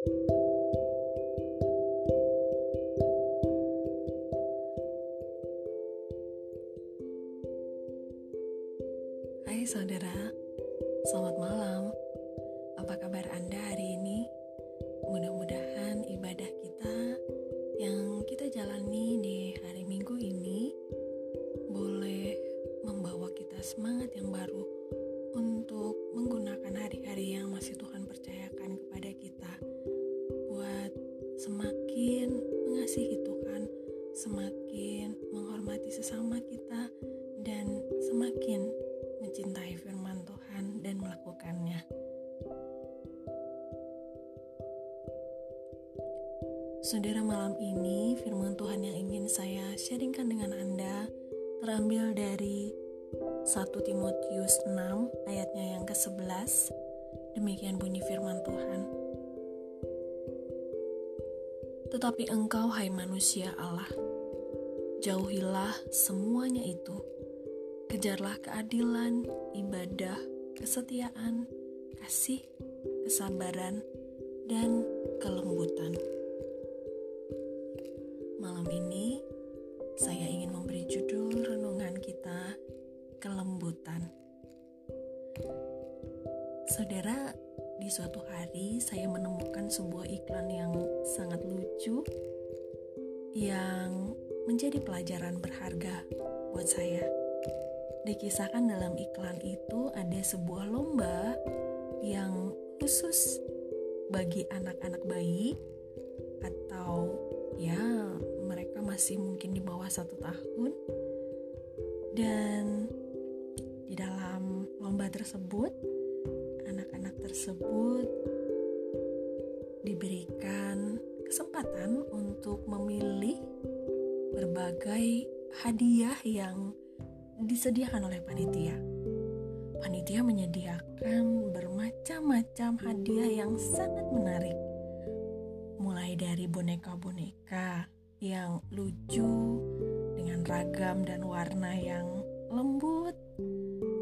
Hai saudara, sesama kita dan semakin mencintai firman Tuhan dan melakukannya. Saudara malam ini firman Tuhan yang ingin saya sharingkan dengan Anda terambil dari 1 Timotius 6 ayatnya yang ke-11. Demikian bunyi firman Tuhan. Tetapi engkau hai manusia Allah, jauhilah semuanya itu Kejarlah keadilan, ibadah, kesetiaan, kasih, kesabaran, dan kelembutan. Malam ini saya ingin memberi judul renungan kita kelembutan. Saudara, di suatu hari saya menemukan sebuah iklan yang sangat lucu yang menjadi pelajaran berharga buat saya. Dikisahkan dalam iklan itu ada sebuah lomba yang khusus bagi anak-anak bayi atau ya mereka masih mungkin di bawah satu tahun. Dan di dalam lomba tersebut anak-anak tersebut diberikan kesempatan untuk memilih berbagai hadiah yang disediakan oleh panitia. Panitia menyediakan bermacam-macam hadiah yang sangat menarik. Mulai dari boneka-boneka yang lucu dengan ragam dan warna yang lembut.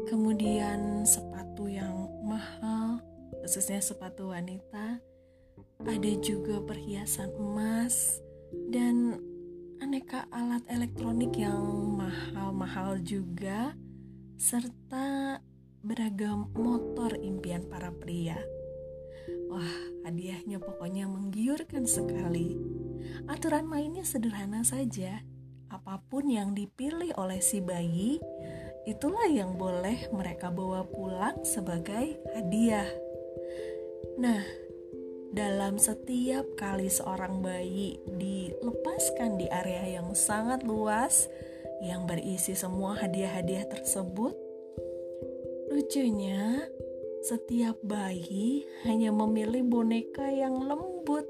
Kemudian sepatu yang mahal, khususnya sepatu wanita. Ada juga perhiasan emas dan aneka alat elektronik yang mahal-mahal juga, serta beragam motor impian para pria. Wah, hadiahnya pokoknya menggiurkan sekali. Aturan mainnya sederhana saja. Apa pun yang dipilih oleh si bayi, itulah yang boleh mereka bawa pulang sebagai hadiah. Nah, dalam setiap kali seorang bayi dilepaskan di area yang sangat luas yang berisi semua hadiah-hadiah tersebut, lucunya setiap bayi hanya memilih boneka yang lembut,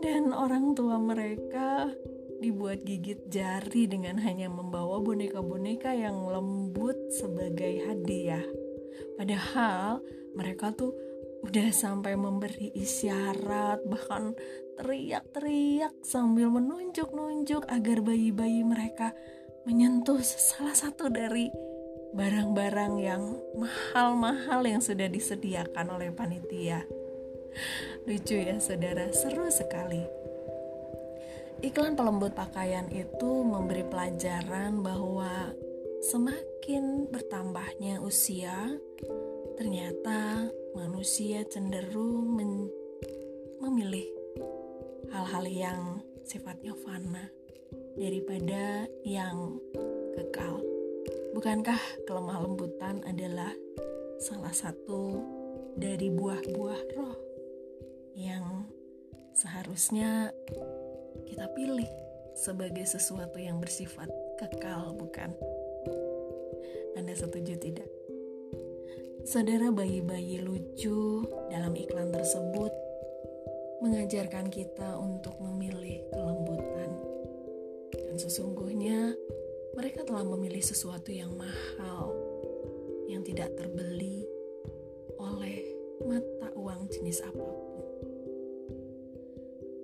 dan orang tua mereka dibuat gigit jari dengan hanya membawa boneka-boneka yang lembut sebagai hadiah. Padahal mereka tuh udah sampai memberi isyarat bahkan teriak-teriak sambil menunjuk-nunjuk agar bayi-bayi mereka menyentuh salah satu dari barang-barang yang mahal-mahal yang sudah disediakan oleh panitia. Lucu ya saudara, seru sekali. Iklan pelembut pakaian itu memberi pelajaran bahwa semakin bertambahnya usia, ternyata manusia cenderung men memilih hal-hal yang sifatnya fana daripada yang kekal. Bukankah kelemah lembutan adalah salah satu dari buah-buah roh yang seharusnya kita pilih sebagai sesuatu yang bersifat kekal, bukan? Anda setuju tidak? Saudara bayi-bayi lucu dalam iklan tersebut mengajarkan kita untuk memilih kelembutan. Dan sesungguhnya mereka telah memilih sesuatu yang mahal yang tidak terbeli oleh mata uang jenis apa pun.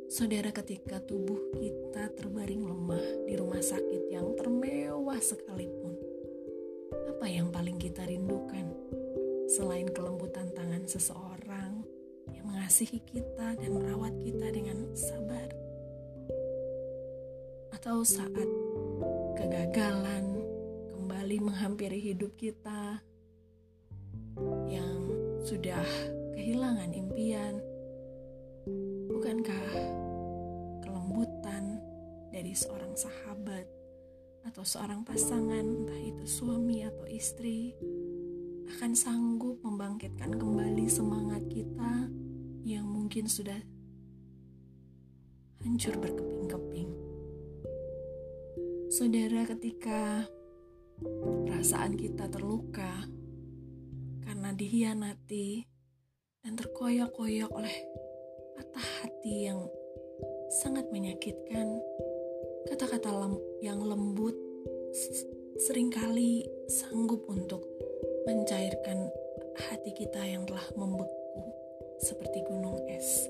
Saudara, ketika tubuh kita terbaring lemah di rumah sakit yang termewah sekalipun, apa yang paling kita rindukan? Selain kelembutan tangan seseorang yang mengasihi kita dan merawat kita dengan sabar. Atau saat kegagalan kembali menghampiri hidup kita yang sudah kehilangan impian, bukankah kelembutan dari seorang sahabat atau seorang pasangan, entah itu suami atau istri, akan sanggup membangkitkan kembali semangat kita yang mungkin sudah hancur berkeping-keping. Saudara, ketika perasaan kita terluka karena dihianati dan terkoyak-koyak oleh patah hati yang sangat menyakitkan, kata-kata yang lembut sering kali sanggup untuk mencairkan hati kita yang telah membeku seperti gunung es.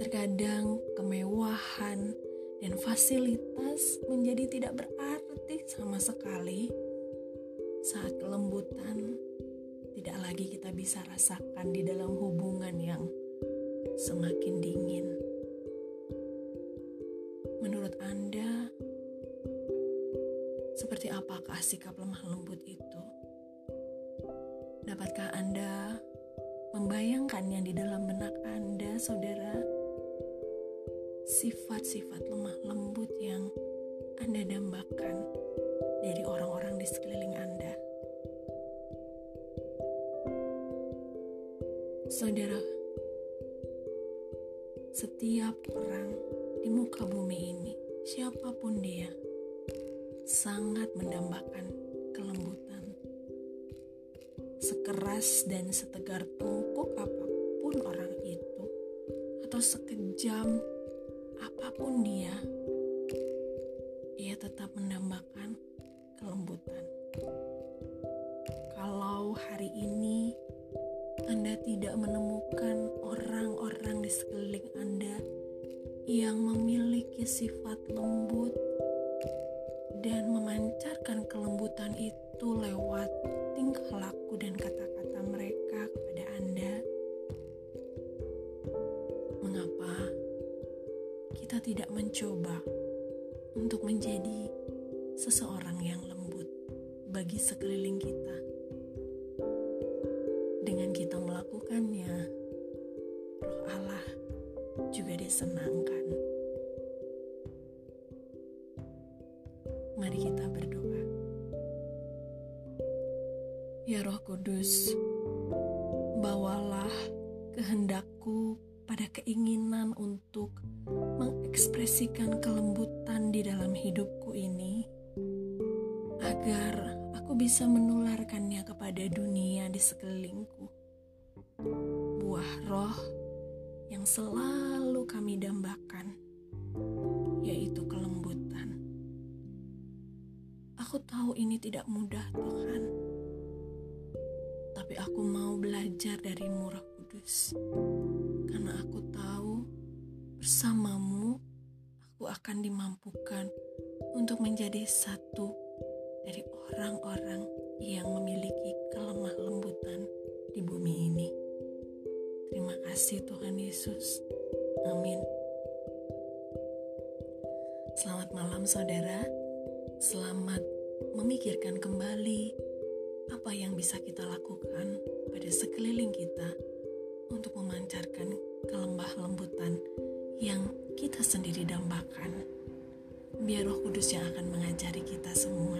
Terkadang kemewahan dan fasilitas menjadi tidak berarti sama sekali saat kelembutan tidak lagi kita bisa rasakan di dalam hubungan yang semakin dingin. Menurut Anda, seperti apakah sikap lemah lembut itu? Dapatkah Anda membayangkan yang di dalam benak Anda, saudara? Sifat-sifat lemah lembut yang Anda dambakan dari orang-orang di sekeliling Anda. Saudara, setiap orang di muka bumi ini, siapa pun dia, sangat mendambakan kelembutan. Sekeras dan setegar tengkuk apa pun orang itu, atau sekejam apa pun dia, ia tetap mendambakan kelembutan. Kalau hari ini Anda tidak menemukan orang-orang di sekeliling Anda yang memiliki sifat lembut, memancarkan kelembutan itu lewat tingkah laku dan kata-kata mereka kepada Anda. Mengapa kita tidak mencoba untuk menjadi seseorang yang lembut bagi sekeliling kita? Dengan kita melakukannya, Roh Allah juga disenangkan. Mari kita berdoa. Roh Kudus, bawalah kehendakku pada keinginan untuk mengekspresikan kelembutan di dalam hidupku ini, agar aku bisa menularkannya kepada dunia di sekelilingku. Buah roh yang selalu kami dambakan, yaitu kelembutan. Aku tahu ini tidak mudah, Tuhan. Tapi aku mau belajar dari Murah Kudus. Karena aku tahu bersamamu aku akan dimampukan untuk menjadi satu dari orang-orang yang memiliki kelemah lembutan di bumi ini. Terima kasih Tuhan Yesus. Amin. Selamat malam saudara. Selamat memikirkan kembali apa yang bisa kita lakukan pada sekeliling kita untuk memancarkan kelembah lembutan yang kita sendiri dambakan. Biar Roh Kudus yang akan mengajari kita semua.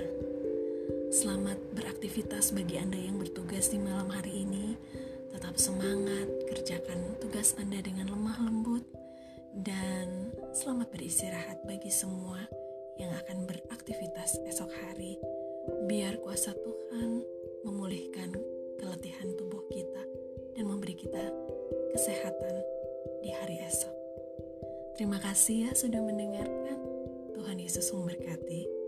Selamat beraktivitas bagi Anda yang bertugas di malam hari ini. Tetap semangat, kerjakan tugas Anda dengan lemah lembut, dan selamat beristirahat bagi semua yang akan beraktivitas esok hari. Biar kuasa Tuhan memulihkan keletihan tubuh kita dan memberi kita kesehatan di hari esok. Terima kasih ya sudah mendengarkan. Tuhan Yesus memberkati.